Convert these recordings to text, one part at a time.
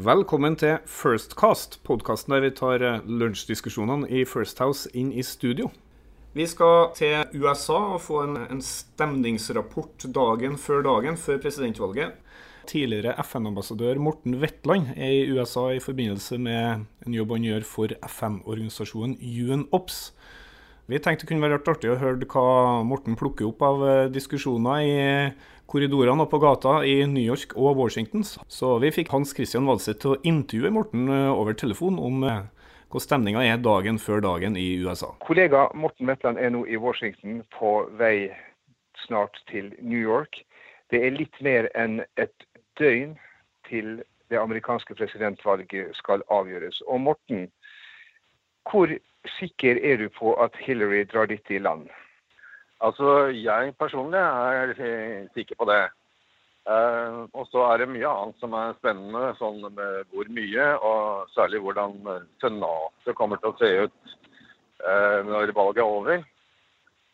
Velkommen til Firstcast, podkasten der vi tar eh, lunsjdiskusjonene i First House inn i studio. Vi skal til USA og få en, en stemningsrapport dagen før dagen før presidentvalget. Tidligere FN-ambassadør Morten Wetland er i USA i forbindelse med en jobb han gjør for FN-organisasjonen UNOPS. Vi tenkte det kunne være artig å høre hva Morten plukker opp av eh, diskusjoner i korridorene og på gata i New York og Washington. Så vi fikk Hans Christian Walseth til å intervjue Morten eh, over telefon om eh, hvordan stemninga er dagen før dagen i USA. Kollega Morten Metland er nå i Washington på vei snart til New York. Det er litt mer enn et døgn til det amerikanske presidentvalget skal avgjøres. Og Morten, hvor sikker er du på at Hillary drar dette i land? Altså, Jeg personlig er sikker på det. Uh, og så er det mye annet som er spennende, sånn med hvor mye, og særlig hvordan Senatet kommer til å se ut uh, når valget er over.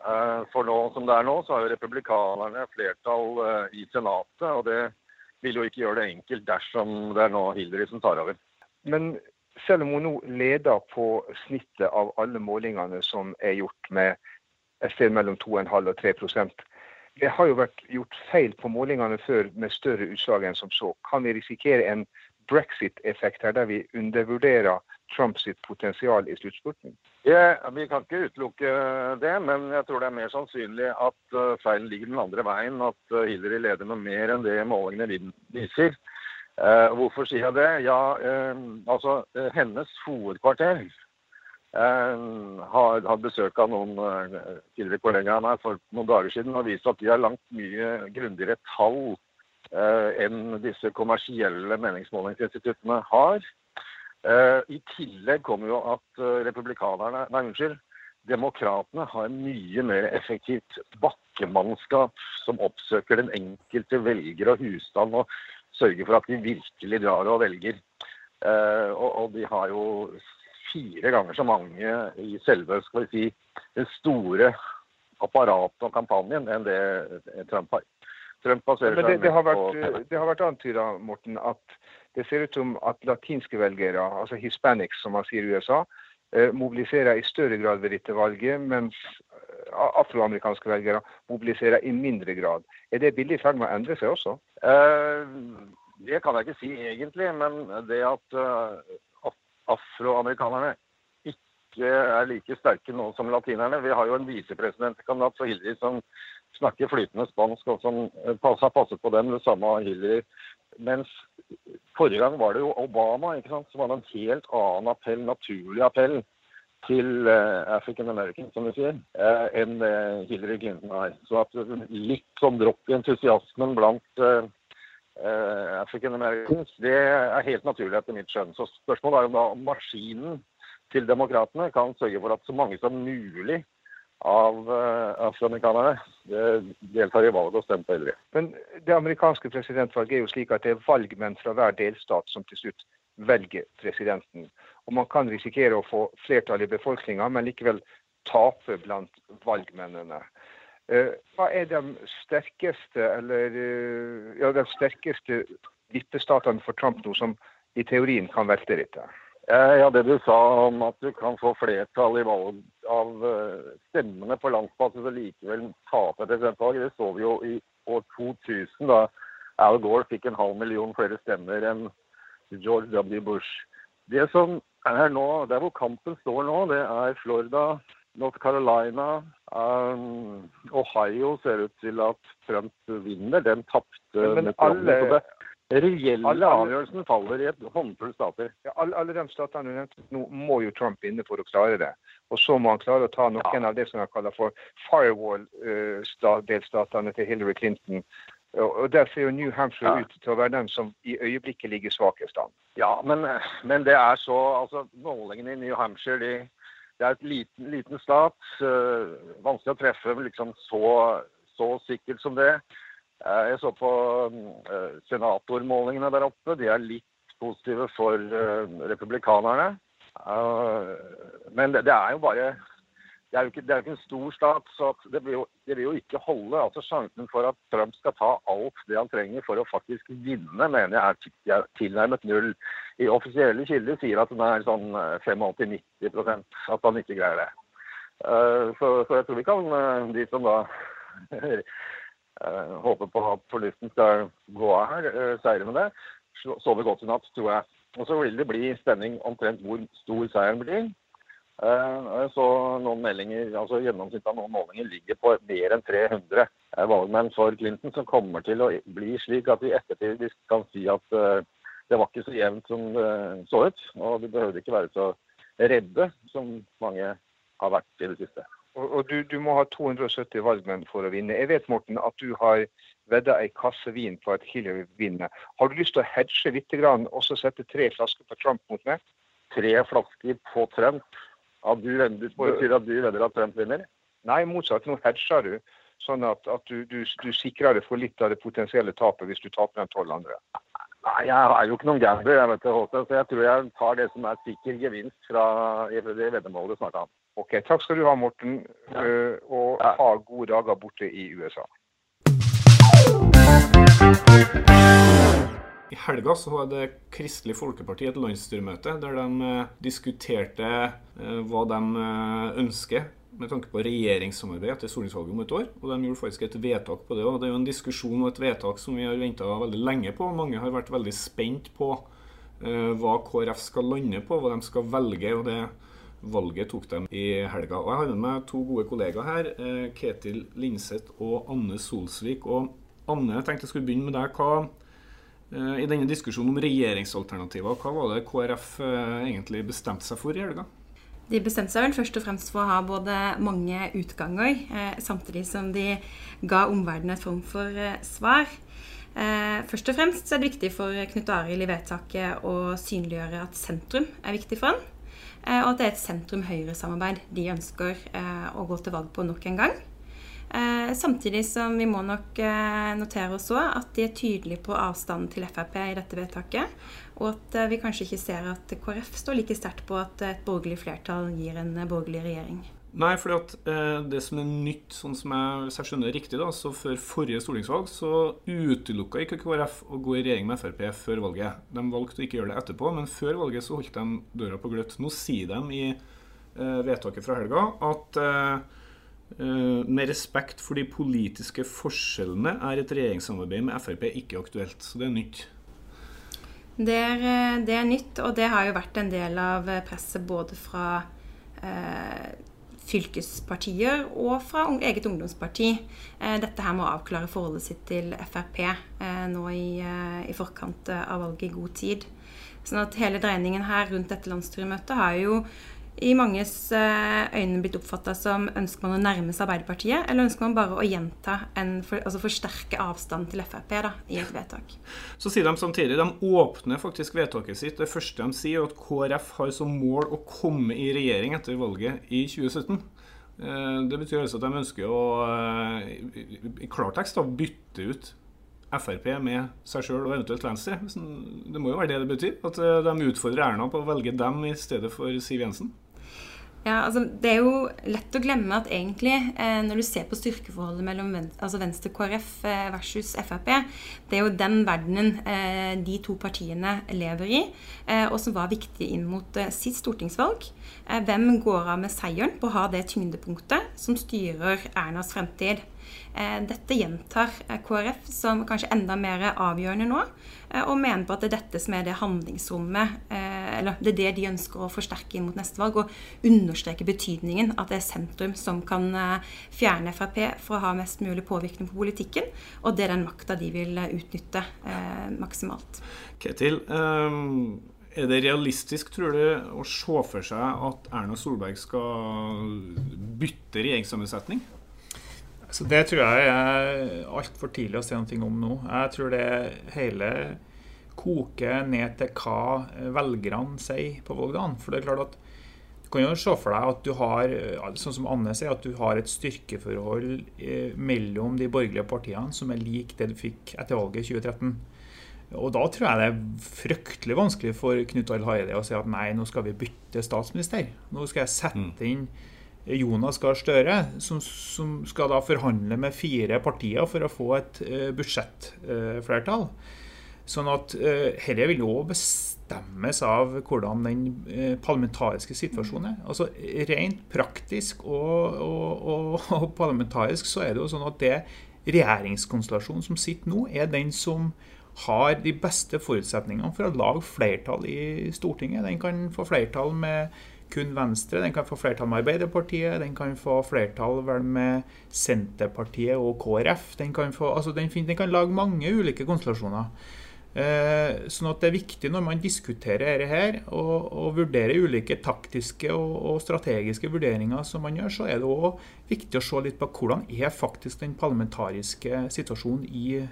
Uh, for nå som det er nå, så har jo republikanerne flertall i Senatet, og det vil jo ikke gjøre det enkelt dersom det er nå Hillary som tar over. Men selv om hun nå leder på snittet av alle målingene som er gjort med et sted mellom 2,5 og 3% Det har jo vært gjort feil på målingene før med større utslag enn som så. Kan vi risikere en brexit-effekt her, der vi undervurderer Trumps potensial i sluttspurten? Ja, vi kan ikke utelukke det, men jeg tror det er mer sannsynlig at uh, feilen ligger den andre veien. At uh, Hillary leder med mer enn det målingene viser. Uh, hvorfor sier jeg det? Ja, altså hennes hovedkvarter har hatt besøk av noen uh, tidligere kollegaer av meg for noen dager siden og vist at de har langt mye grundigere tall uh, enn disse kommersielle meningsmålingsinstituttene har. Uh, I tillegg kommer jo at republikanerne, nei unnskyld, demokratene har mye mer effektivt bakkemannskap som oppsøker den enkelte velger og husstand og sørger for at de virkelig drar og velger. Og de har jo fire ganger så mange i selve skal vi si, det store apparatet og kampanjen enn det Trump har. Trump baserer seg det, det, har vært, det har vært antyda, Morten, at det ser ut som at latinske velgere, altså hispanics som man sier i USA, eh, mobiliserer i større grad ved dette valget, mens eh, afroamerikanske velgere mobiliserer i mindre grad. Er det bildet i ferd med å endre seg også? Eh, det kan jeg ikke si egentlig, men det at afroamerikanerne ikke er like sterke nå som latinerne. Vi har jo en visepresidentkandidat for Hillary som snakker flytende spansk, og som eh, har passet på dem. Det samme har Hillary. Mens forrige gang var det jo Obama ikke sant, som hadde en helt annen appell, naturlig appell til uh, African American, som vi sier, uh, enn Hillary Clinton har. Så at litt sånn dropp i entusiasmen blant uh, African Americans, det er helt naturlig etter mitt skjønn. Så spørsmålet er om da maskinen til demokratene kan sørge for at så mange som mulig av uh, afroamerikanerne deltar i valget og stemmer på. Men det amerikanske presidentvalget er jo slik at det er valgmenn fra hver delstat som til slutt velger presidenten. Og man kan risikere å få flertall i befolkninga, men likevel tape blant valgmennene. Eh, hva er de sterkeste, eller, eh, ja, de sterkeste vippestatene for Trump nå, som i teorien kan velte dette? Ja, Det du sa om at du kan få flertall i valg av eh, stemmene på landsbasis og likevel tape presidentvalget, det så vi jo i år 2000, da Al Gore fikk en halv million flere stemmer enn George W. Bush. Det som er nå, Der hvor kampen står nå, det er Florida, North Carolina, um, Ohio ser ut til at Trump vinner. Den tapte med alle, reelle alle, avgjørelsen faller i et håndfull stater. Ja, alle, alle, de statene du nevnte nå, må jo Trump vinne for å klare det. Og så må han klare å ta noen ja. av det som han kaller for firewall-delstatene uh, til Hillary Clinton. Og Der ser jo New Hampshire ja. ut til å være den som i øyeblikket ligger svakest an. Ja, men, men, det er så altså Målingene i New Hampshire de det er et liten, liten stat. Vanskelig å treffe liksom så, så, sikkert som det. Uh, jeg så på uh, senatormålingene der oppe. De er litt positive for republikanerne. men det, det, er jo bare det er, jo ikke, det er ikke en stor stat, så det vil, jo, det vil, jo, ikke holde. altså Sjansen for at Trump skal ta alt det han trenger for å faktisk vinne, mener jeg er tilnærmet null. I offisielle kilder sier at den er sånn 85-90% at han ikke greier det. Uh, så, så, jeg tror vi kan, uh, de som da håper på at fornuften skal gå av her, seire med det, sove godt i natt, tror jeg. Og så vil det bli spenning omtrent hvor stor seieren blir. Eh, jeg så noen meldinger, altså Gjennomsnittet av noen målinger ligger på mer enn 300 eh, valgmenn for Clinton, som kommer til å bli slik at vi ettertid kan si at eh, det var ikke så jevnt som det så ut. Og de behøvde ikke være så redde som mange har vært i det siste. Og, og du, du, må ha 270 valgmenn for å vinne. Jeg vet Morten, at du har vedda ei kasse vin på at Hillary vinner. Har du lyst til å hedge litt og så sette tre flasker på Trump mot meg? Tre flasker på Trump? At du, du, betyr at du vedder at Trump vinner? Nei, motsatt. Nå hedger du. Sånn at, at du, du, du, sikrer deg for litt av det potensielle tapet hvis du taper de tolv andre. Nei, jeg er jo ikke noen gambler, jeg vet det, så jeg tror jeg tar det som er sikker gevinst fra det veddemålet snart an. Ok, Takk skal du ha, Morten, ja. Eh, og ha gode dager borte i USA. I helga så hadde Kristelig Folkeparti et landsstyremøte der de eh, diskuterte eh, hva de eh, ønsker med tanke på regjeringssamarbeid etter stortingsvalget om et år. Og de gjorde faktisk et vedtak på det. Og det er jo en diskusjon og et vedtak som vi har venta veldig lenge på. Mange har vært veldig spent på hva KrF skal lande på, hva de skal velge. og det valget tok dem i helga. Og Jeg har med meg to gode kollegaer her. Ketil Linseth og Anne Solsvik. Og Anne, jeg tenkte jeg skulle begynne med deg. Hva I denne diskusjonen om regjeringsalternativer, hva var det KrF eh, egentlig bestemte seg for i helga? De bestemte seg vel først og fremst for å ha både mange utganger, eh, samtidig som de ga omverdenen et form for eh, svar. Eh, først og fremst er det viktig for Knut Arild i vedtaket å synliggjøre at sentrum er viktig for han. Eh, og at det er et sentrum-høyre-samarbeid de ønsker å gå til valg på nok en gang. Eh, samtidig som vi må nok eh, notere oss òg at de er tydelige på avstanden til Frp i dette vedtaket. Og at eh, vi kanskje ikke ser at KrF står like sterkt på at et borgerlig flertall gir en borgerlig regjering. Nei, for eh, det som er nytt, sånn som jeg, hvis jeg skjønner det riktig, da, så før forrige stortingsvalg så utelukka ikke KrF å gå i regjering med Frp før valget. De valgte å ikke gjøre det etterpå, men før valget så holdt de døra på gløtt. Nå sier de i eh, vedtaket fra helga at eh, med respekt for de politiske forskjellene er et regjeringssamarbeid med Frp ikke aktuelt. Så det er nytt. Det er, eh, det er nytt, og det har jo vært en del av presset både fra eh, fylkespartier og fra eget ungdomsparti. Eh, dette her må avklare forholdet sitt til Frp nå i, i, forkant av valget i god tid. Sånn at hele dreiningen her rundt dette landsstyremøtet har jo i manges eh, øyne blitt oppfatta som ønsker man å nærme seg Arbeiderpartiet, eller ønsker man bare å gjenta en for, altså forsterke avstanden til Frp da, i et vedtak? Så sier de samtidig de åpner faktisk vedtaket sitt. Det første de sier, er at KrF har som mål å komme i regjering etter valget i 2017. Eh, det betyr altså at de ønsker å eh, i klartekst bytte ut Frp med seg sjøl og eventuelt Venstre. Det må jo være det det betyr? At de utfordrer Erna på å velge dem i stedet for Siv Jensen? Ja, altså Det er jo lett å glemme at egentlig, eh, når du ser på styrkeforholdet mellom venstre, altså venstre KrF eh, versus Frp, det er jo den verdenen eh, de to partiene lever i, eh, og som var viktig inn mot eh, sitt stortingsvalg. Eh, hvem går av med seieren på å ha det tyngdepunktet som styrer Ernas fremtid? Dette gjentar KrF som kanskje enda mer avgjørende nå, og mener på at det er dette som er det handlingsrommet eller det er det de ønsker å forsterke inn mot neste valg. Og understreke betydningen at det er sentrum som kan eh, fjerne Frp for å ha mest mulig påvirkning på politikken. Og det er den makta de vil eh, utnytte eh, maksimalt. Ketil, um, er det realistisk, tror du, å se for seg at Erna Solberg skal bytte regjeringssammensetning? Så Det tror jeg er altfor tidlig å si noe om nå. Jeg tror det hele koker ned til hva velgerne sier på valgdagen. For det er klart at du kan jo se for deg at du har sånn som Anne sier, at du har et styrkeforhold eh, mellom de borgerlige partiene som er lik det du fikk etter valget i 2013. Og Da tror jeg det er fryktelig vanskelig for Knut Arild Hareide å si at nei, nå skal vi bytte statsminister. Nå skal jeg sette mm. inn Jonas Gahr Støre, som, som, skal da forhandle med fire partier for å få et budsjettflertall. Sånn at uh, dette vil jo bestemmes av hvordan den uh, parlamentariske situasjonen er. Altså Rent praktisk og, og, og, og, parlamentarisk så er det jo sånn at det regjeringskonstellasjonen som sitter nå, er den som har de beste forutsetningene for å lage flertall i Stortinget. Den kan få flertall med kun Venstre. Den kan få flertall med Arbeiderpartiet, den kan få flertall vel med Senterpartiet og KrF. Den kan, få, altså den, den kan lage mange ulike konstellasjoner. Eh, sånn at Det er viktig når man diskuterer dette og, og vurderer ulike taktiske og, og, strategiske vurderinger som man gjør, så er det òg viktig å se litt på hvordan er faktisk den parlamentariske situasjonen i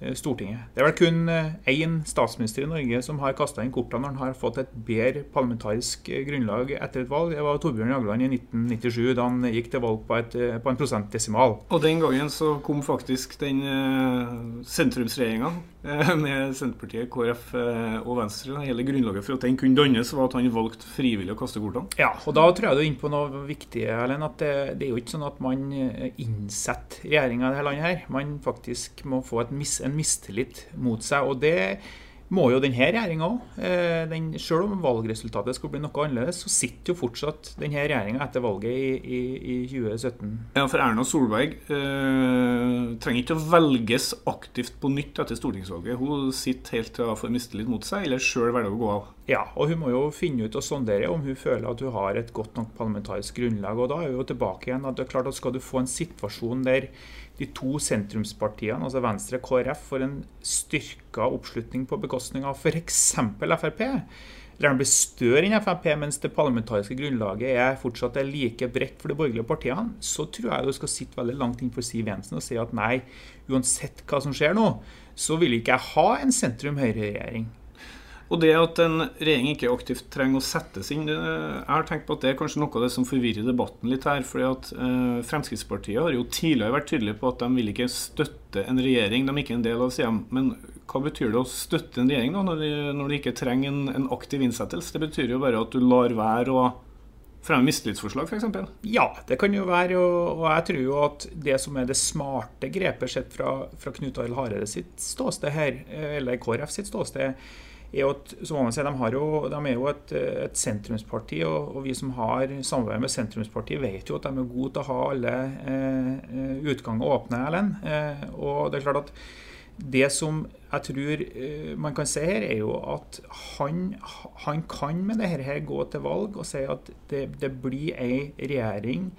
Eh, Stortinget. Det er vel kun eh, én statsminister i Norge som har kasta inn kortene når han har fått et bedre parlamentarisk grunnlag etter et valg. Det var Torbjørn Jagland i 1997, da han gikk til valg på, et, på en prosentdesimal. Og den gangen så kom faktisk den sentrumsregjeringa med Senterpartiet, KrF og Venstre. Hele grunnlaget for at den kunne dannes, var at han valgte frivillig å kaste kortene. Ja, og da tror jeg du er inne på noe viktig, Erlend. At det, det, er jo ikke sånn at man innsetter regjeringa i dette landet her. Man faktisk må få mis en mistillit mot seg. og det må jo denne regjeringa òg. Eh, selv om valgresultatet skulle bli noe annerledes, så sitter jo fortsatt denne regjeringa etter valget i, i, i, 2017. Ja, For Erna Solberg eh, trenger ikke å velges aktivt på nytt etter stortingsvalget. Hun sitter helt til å får mistillit mot seg, eller sjøl velger å gå av. Ja, og hun må jo finne ut og sondere om hun føler at hun har et godt nok parlamentarisk grunnlag. og Da er vi jo tilbake igjen at det er klart at skal du få en situasjon der de to sentrumspartiene, altså Venstre og KrF, får en styrka oppslutning på bekostning av f.eks. Frp. Eller den blir større enn Frp, mens det parlamentariske grunnlaget er fortsatt er like bredt for de borgerlige partiene, så tror jeg du skal sitte veldig langt innenfor Siv Jensen og si at nei, uansett hva som skjer nå, så vil ikke jeg ha en sentrum-høyre-regjering. Og det at en regjering ikke aktivt trenger å settes inn, jeg har tenkt på at det er kanskje noe av det som forvirrer debatten litt her. fordi at eh, Fremskrittspartiet har jo tidligere vært tydelige på at de vil ikke støtte en regjering de er ikke en del av, sier Men hva betyr det å støtte en regjering da, når de, når de ikke trenger en, en, aktiv innsettelse? Det betyr jo bare at du lar være å fremme mistillitsforslag, f.eks.? Ja, det kan jo være. Og, og, jeg tror jo at det som er det smarte grepet sett fra, fra Knut Arild Hareide sitt ståsted her, eh, eller KrF sitt ståsted, jo at, så må man si, de, jo, de er jo et, et sentrumsparti, og, og, vi som har samarbeid med sentrumspartiet, vet jo at de er gode til å ha alle eh, utganger åpne. Ellen. Eh, og det er klart at det som jeg tror eh, man kan se her, er jo at han, han kan med dette her gå til valg og si at det, det blir ei regjering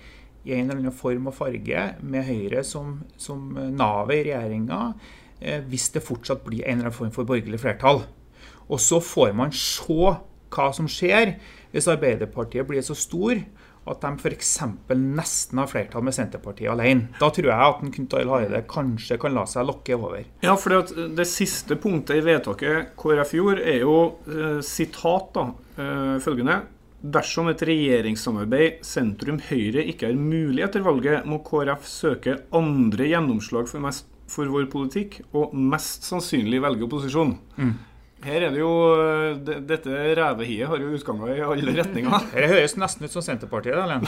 i en eller annen form og farge med Høyre som, som navet i regjeringa, eh, hvis det fortsatt blir en eller annen form for borgerlig flertall. Og så får man se hva som skjer hvis Arbeiderpartiet blir så stor at de f.eks. nesten har flertall med Senterpartiet alene. Da tror jeg at Knut Arild Hareide kanskje kan la seg lokke over. Ja, for Det siste punktet i vedtaket KrF gjorde, er jo eh, sitat da, eh, følgende Dersom et regjeringssamarbeid sentrum-høyre ikke er mulig etter valget, må KrF søke andre gjennomslag for, mest, for vår politikk, og mest sannsynlig velge opposisjon. Mm. Her er det jo, Dette revehiet har jo utganger i alle retninger. Det høres nesten ut som Senterpartiet. Eller?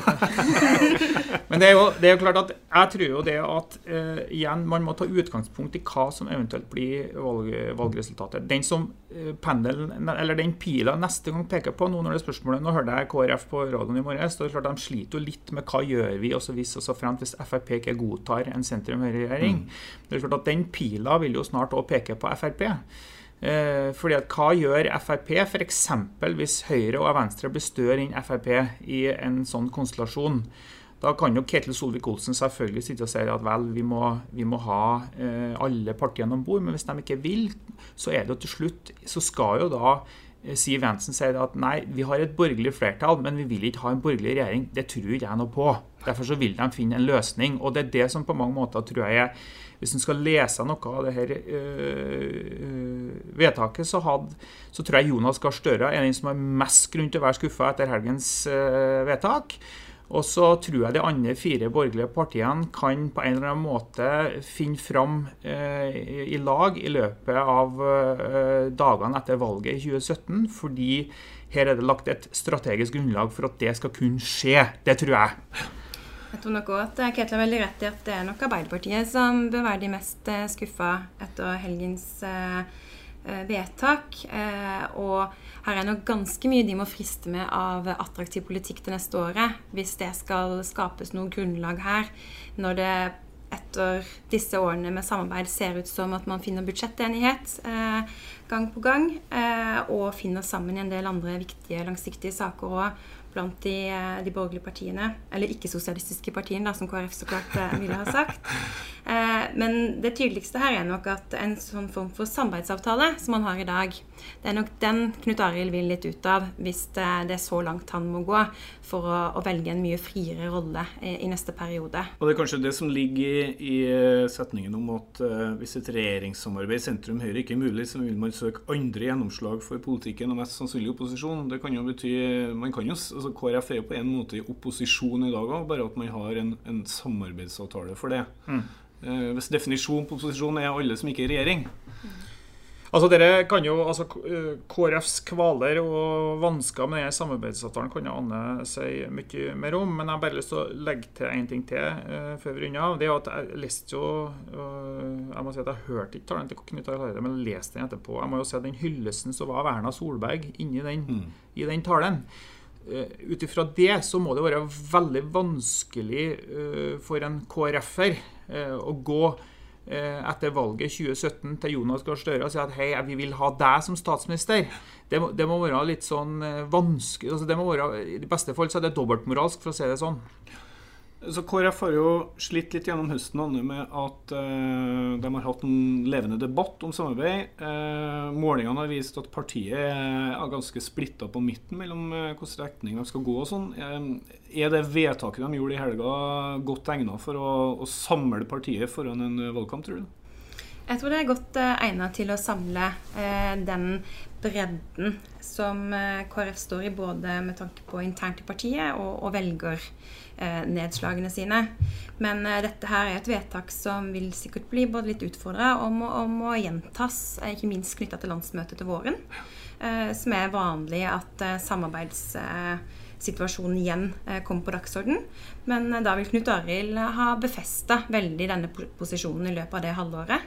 Men det er, jo, det er, jo, klart at jeg tror jo det at uh, igjen, man må ta utgangspunkt i hva som eventuelt blir valg, valgresultatet. Den som uh, pendelen, eller den pila neste gang peker på, nå når det er spørsmålet, nå hørte jeg KrF på radioen i morges, så det er klart de sliter jo litt med hva gjør vi også hvis og så fremt hvis Frp ikke godtar en sentrum-høyre-regjering. Mm. Det er klart at Den pila vil jo snart også peke på Frp. Eh, fordi at Hva gjør Frp f.eks. hvis Høyre og Venstre blir større enn Frp i en sånn konstellasjon? Da kan jo Ketil Solvik-Olsen selvfølgelig sitte og si at vel, vi må, vi må ha eh, alle partiene om bord. Men hvis de ikke vil, så er det jo til slutt Så skal jo da eh, Siv Jensen si at nei, vi har et borgerlig flertall, men vi vil ikke ha en borgerlig regjering. Det tror ikke jeg noe på. Derfor så vil de finne en løsning. Og det er det som på mange måter tror jeg er hvis en skal lese noe av dette øh, vedtaket, så, had, så, tror jeg Jonas Gahr Støre er den som har mest grunn til å være skuffa etter helgens øh, vedtak. Og så tror jeg de andre fire borgerlige partiene kan på en eller annen måte finne fram eh, i lag i løpet av eh, dagene etter valget i 2017, fordi her er det lagt et strategisk grunnlag for at det skal kunne skje. Det tror jeg. Jeg tror nok at Ketil har veldig rett i at det er nok Arbeiderpartiet som bør være de mest eh, skuffa etter helgens eh, Eh, vedtak. Eh, og her er nok ganske mye de må friste med av attraktiv politikk det neste året, hvis det skal skapes noe grunnlag her, når det etter disse årene med samarbeid ser ut som at man finner budsjettenighet eh, gang på gang, eh, og finner sammen i en del andre viktige, langsiktige saker òg blant de, eh, de, borgerlige partiene. Eller ikke-sosialistiske partiene, da, som KrF så klart eh, ville ha sagt. Eh, men det tydeligste her er nok at en sånn form for samarbeidsavtale som man har i dag, det er nok den Knut Arild vil litt ut av hvis det, det, er så langt han må gå for å, å velge en mye friere rolle i, i, neste periode. Og Det er kanskje det som ligger i, i setningen om at uh, hvis et regjeringssamarbeid sentrum-høyre ikke er mulig, så vil man søke andre gjennomslag for politikken og mest sannsynlig opposisjon. Det kan jo bety man kan jo, altså KrF er jo på en måte i opposisjon i dag òg, bare at man har en, en samarbeidsavtale for det. Mm. Eh, hvis definisjonen på opposisjon er alle som ikke er i regjering. Altså dere kan jo, altså KrFs kvaler og vansker med denne samarbeidsavtalen kan jo Anne si mye mer om. Men jeg har bare lyst til å legge til en ting til uh, før vi runder av. Det er at Jeg leste jo uh, Jeg må si at jeg hørte ikke talen til Knut Arild Hareide, men leste den etterpå. Jeg må jo si at Den hyllesten som var av Erna Solberg inni den, mm. i den talen Ut ifra det så må det være veldig vanskelig uh, for en KrF-er Eh, å gå eh, etter valget 2017 til Jonas Gahr Støre og si at hei, vi vil ha deg som statsminister. Det må, det må være litt sånn eh, vanskelig altså det må være, I beste fall så er det dobbeltmoralsk, for å si det sånn. Så KrF har jo slitt litt gjennom høsten med at uh, de har hatt en levende debatt om samarbeid. Uh, målingene har vist at partiet er ganske splitta på midten mellom uh, hvilken retning de skal gå. og sånn. er det vedtaket de gjorde i helga, godt egnet for å, å samle partiet foran en valgkamp, tror du? Jeg tror det er godt egnet til å samle den bredden som KrF står i, både med tanke på internt i partiet og, og velger Eh, nedslagene sine. Men eh, dette her er et vedtak som vil sikkert bli både litt utfordra og må, gjentas, eh, ikke minst knytta til landsmøtet til våren. Som er vanlig at samarbeidssituasjonen igjen kommer på dagsorden. Men da vil Knut Arild ha befesta veldig denne posisjonen i løpet av det halvåret.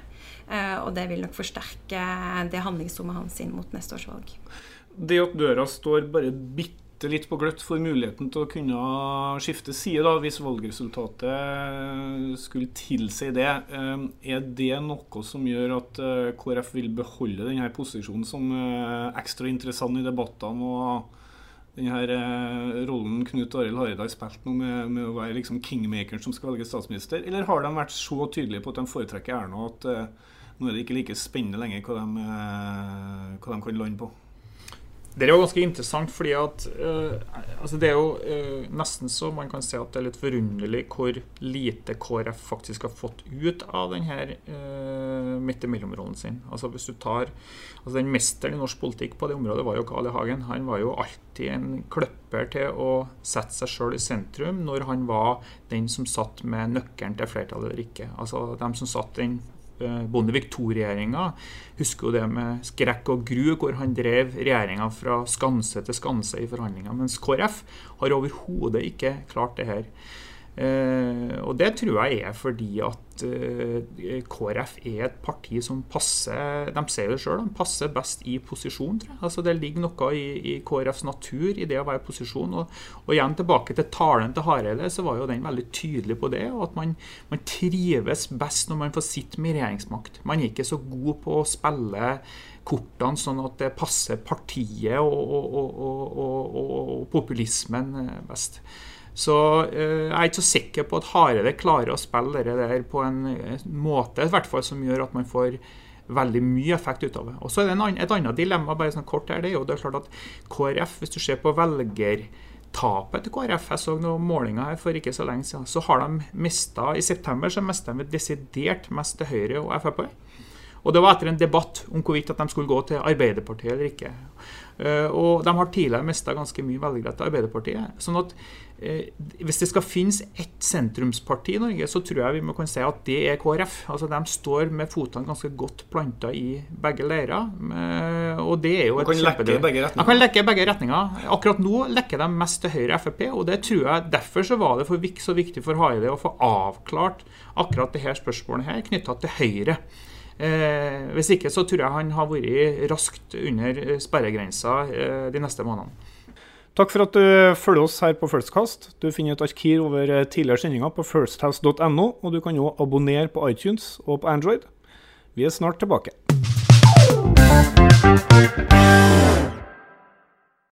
Og det vil nok forsterke det handlingsrommet hans inn mot neste års valg. Det at døra står bare bitte bitte litt på gløtt for muligheten til å kunne skifte side, da, hvis valgresultatet skulle tilsi det. Eh, er det noe som gjør at eh, KrF vil beholde denne posisjonen som eh, ekstra interessant i debattene? og denne rollen Knut Arild Hareide har spilt nå med, med, å være liksom kingmakeren som skal velge statsminister? Eller har de vært så tydelige på at de foretrekker Erna at nå er det ikke like spennende lenger hva de, hva de kan lande på? Det er jo ganske interessant, fordi at uh, altså det er jo uh, nesten så man kan si at det er litt forunderlig hvor lite KrF faktisk har fått ut av denne uh, midt imellom-rollen sin. Altså hvis du tar altså Den mesteren i norsk politikk på det området var jo Carl I. Hagen. Han var jo alltid en kløpper til å sette seg sjøl i sentrum når han var den som satt med nøkkelen til flertallet eller ikke. Altså dem som satt den Eh, Bondevik II-regjeringa husker jo det med skrekk og gru, hvor han drev regjeringa fra skanse til skanse i forhandlinger. Mens KrF har overhodet ikke klart det her. Uh, og det tror jeg er fordi at eh, KrF er et parti som passer De sier det sjøl, de passer best i posisjon. tror jeg. Altså Det ligger noe i, i, KrFs natur i det å være i posisjon. Og, og, igjen tilbake til talen til Hareide, så var jo den veldig tydelig på det. Og at man, man trives best når man får sitte med regjeringsmakt. Man er ikke så god på å spille kortene sånn at det passer partiet og, og, og populismen best. Så eh, jeg er ikke så sikker på at Hareide klarer å spille det der på en måte i hvert fall som gjør at man får veldig mye effekt ut av det. Og så er det en, et annet dilemma bare sånn kort her, det er jo det er klart at KrF, hvis du ser på velgertapet til KrF, jeg så noen målinger her for ikke så lenge siden, så har de mista I september så mista de desidert mest til Høyre og Frp. Og det var etter en debatt om hvorvidt at de skulle gå til Arbeiderpartiet eller ikke. Eh, og de har tidligere mista ganske mye velgere til Arbeiderpartiet. sånn at eh, hvis det skal finnes ett sentrumsparti i Norge, så tror jeg vi må kunne si at det er KrF. Altså De står med fotene ganske godt planta i begge leirer. Eh, og det er jo et kan lekke i begge retninger. De kan lekke i begge retninger. Akkurat nå lekker de mest til Høyre Frp, og det tror jeg derfor så var det for, så viktig for Haide å få avklart akkurat det her spørsmålet her knytta til Høyre. Eh, hvis ikke så tror jeg han har vært raskt under sperregrensa eh, de neste månedene. Takk for at du følger oss her på Firstcast. Du finner et arkiv over eh, tidligere sendinger på firsthouse.no, og du kan òg abonnere på iTunes og på Android. Vi er snart tilbake.